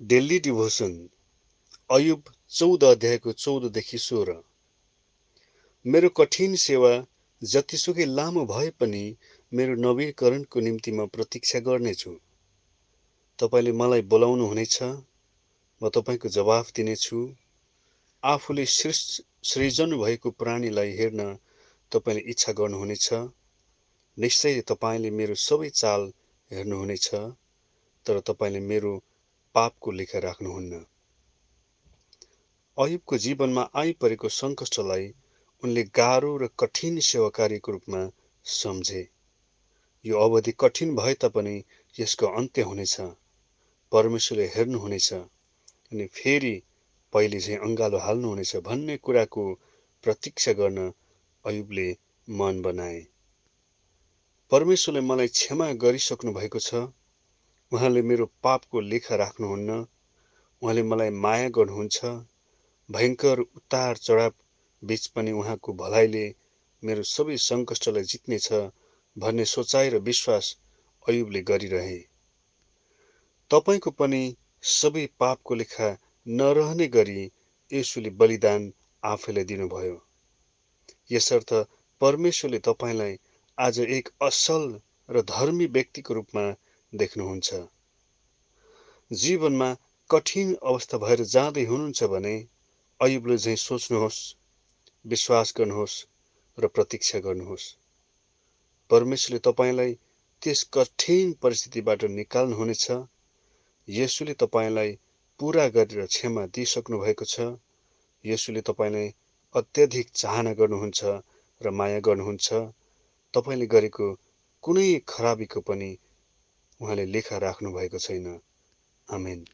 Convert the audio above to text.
Daily devotion Ayub चौध अध्यायको चौधदेखि सोह्र। मेरो कठिन सेवा जतिसुकै लामो भए पनि मेरो नवीकरणको निम्ति म प्रतीक्षा गर्नेछु। तपाईँले मलाई बोलाउनु हुनेछ म तपाईँको जवाफ दिनेछु। आफूले सृजनु भएको प्राणीलाई हेर्न तपाईँले इच्छा गर्नुहुनेछ। निश्चय तपाईँले मेरो सबै चाल हेर्नुहुनेछ तर तपाईँले मेरो पापको लेखा राख्नुहुन्न। अयुबको जीवनमा आइपरेको सङ्कष्टलाई उनले गाह्रो र कठिन सेवाकार्यको रूपमा सम्झे। यो अवधि कठिन भए तापनि यसको अन्त्य हुनेछ। परमेश्वरले हेर्नुहुनेछ अनि फेरि पहिले चाहिँ अङ्गालो हाल्नुहुनेछ भन्ने कुराको प्रतीक्षा गर्न अयुबले मन बनाए। परमेश्वरले मलाई क्षमा गरिसक्नु भएको छ उहाँले मेरो पापको लेखा राख्नुहुन्न। उहाँले मलाई माया गर्नुहुन्छ। भयङ्कर उतार चढाव बिच पनि उहाँको भलाइले मेरो सबै सङ्कष्टलाई जित्नेछ भन्ने सोचाइ र विश्वास अयुबले गरिरहे। तपाईँको पनि सबै पापको लेखा नरहने गरी यसुले बलिदान आफैलाई दिनुभयो। यसर्थ परमेश्वरले तपाईँलाई आज एक असल र धर्मी व्यक्तिको रूपमा देख्नुहुन्छ। जीवनमा कठिन अवस्था भएर जाँदै हुनुहुन्छ भने अयुबले झैँ सोच्नुहोस् विश्वास गर्नुहोस् र प्रतीक्षा गर्नुहोस्। परमेश्वरले तपाईँलाई त्यस कठिन परिस्थितिबाट निकाल्नुहुनेछ। यसुले तपाईँलाई पुरा गरेर क्षमा दिइसक्नु भएको छ। यसुले तपाईँलाई अत्याधिक चाहना गर्नुहुन्छ र माया गर्नुहुन्छ। तपाईँले गरेको कुनै खराबीको पनि उहाँले लेखा राख्नु भएको छैन। आमेन।